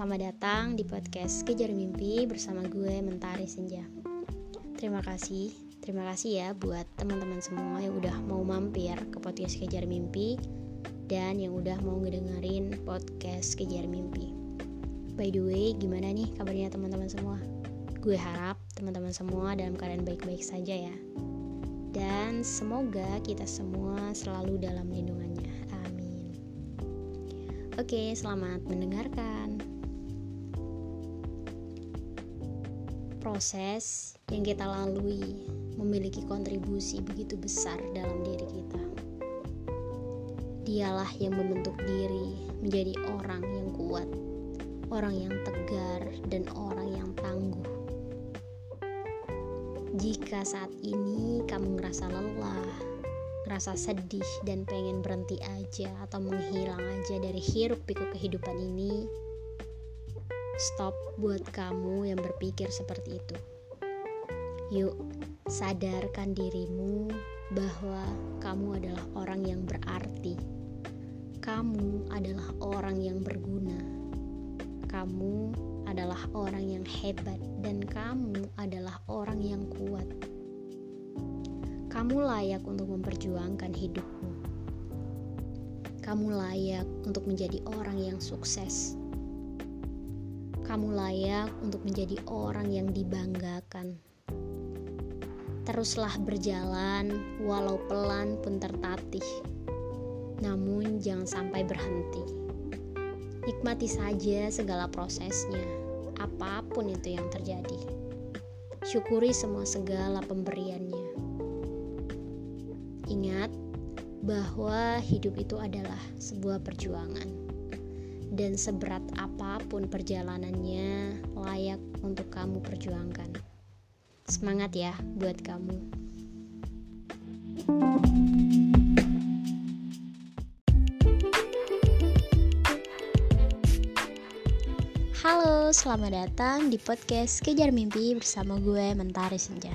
selamat datang di podcast Kejar Mimpi bersama gue Mentari Senja. Terima kasih, terima kasih ya buat teman-teman semua yang udah mau mampir ke podcast Kejar Mimpi dan yang udah mau ngedengerin podcast Kejar Mimpi. By the way, gimana nih kabarnya teman-teman semua? Gue harap teman-teman semua dalam keadaan baik-baik saja ya. Dan semoga kita semua selalu dalam lindungannya. Amin. Oke, selamat mendengarkan. Proses yang kita lalui memiliki kontribusi begitu besar dalam diri kita. Dialah yang membentuk diri menjadi orang yang kuat, orang yang tegar, dan orang yang tangguh. Jika saat ini kamu ngerasa lelah, ngerasa sedih, dan pengen berhenti aja atau menghilang aja dari hiruk pikuk kehidupan ini, Stop buat kamu yang berpikir seperti itu. Yuk, sadarkan dirimu bahwa kamu adalah orang yang berarti. Kamu adalah orang yang berguna. Kamu adalah orang yang hebat, dan kamu adalah orang yang kuat. Kamu layak untuk memperjuangkan hidupmu. Kamu layak untuk menjadi orang yang sukses kamu layak untuk menjadi orang yang dibanggakan. Teruslah berjalan, walau pelan pun tertatih. Namun, jangan sampai berhenti. Nikmati saja segala prosesnya, apa pun itu yang terjadi. Syukuri semua segala pemberiannya. Ingat bahwa hidup itu adalah sebuah perjuangan dan seberat apa pun perjalanannya layak untuk kamu perjuangkan. Semangat ya buat kamu. Halo, selamat datang di podcast Kejar Mimpi bersama gue Mentari Senja.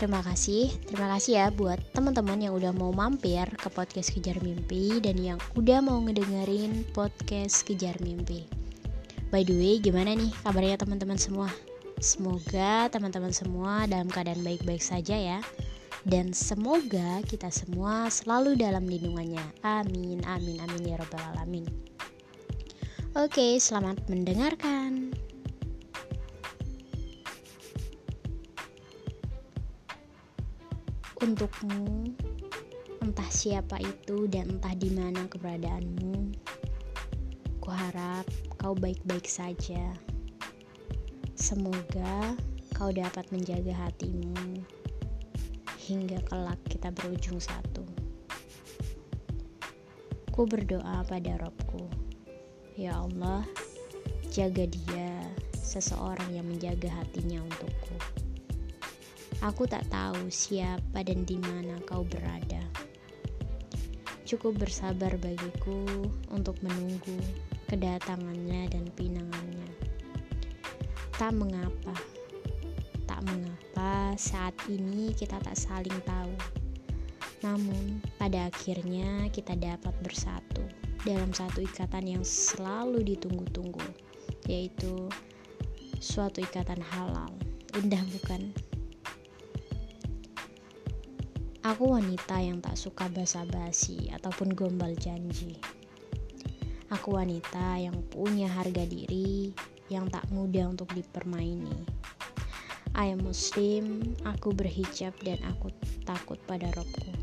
Terima kasih, terima kasih ya buat teman-teman yang udah mau mampir ke podcast Kejar Mimpi dan yang udah mau ngedengerin podcast Kejar Mimpi. By the way, gimana nih kabarnya teman-teman semua? Semoga teman-teman semua dalam keadaan baik-baik saja ya. Dan semoga kita semua selalu dalam lindungannya. Amin, amin, amin ya robbal alamin. Oke, selamat mendengarkan. Untukmu. Entah siapa itu dan entah di mana keberadaanmu. Ku harap kau baik-baik saja. Semoga kau dapat menjaga hatimu hingga kelak kita berujung satu. Ku berdoa pada Robku. Ya Allah jaga dia seseorang yang menjaga hatinya untukku Aku tak tahu siapa dan di mana kau berada. Cukup bersabar bagiku untuk menunggu kedatangannya dan pinangannya. Tak mengapa, tak mengapa saat ini kita tak saling tahu. Namun, pada akhirnya kita dapat bersatu dalam satu ikatan yang selalu ditunggu-tunggu, yaitu suatu ikatan halal. Indah bukan? Aku wanita yang tak suka basa-basi ataupun gombal janji. Aku wanita yang punya harga diri yang tak mudah untuk dipermaini. I am muslim, aku berhijab dan aku takut pada robku.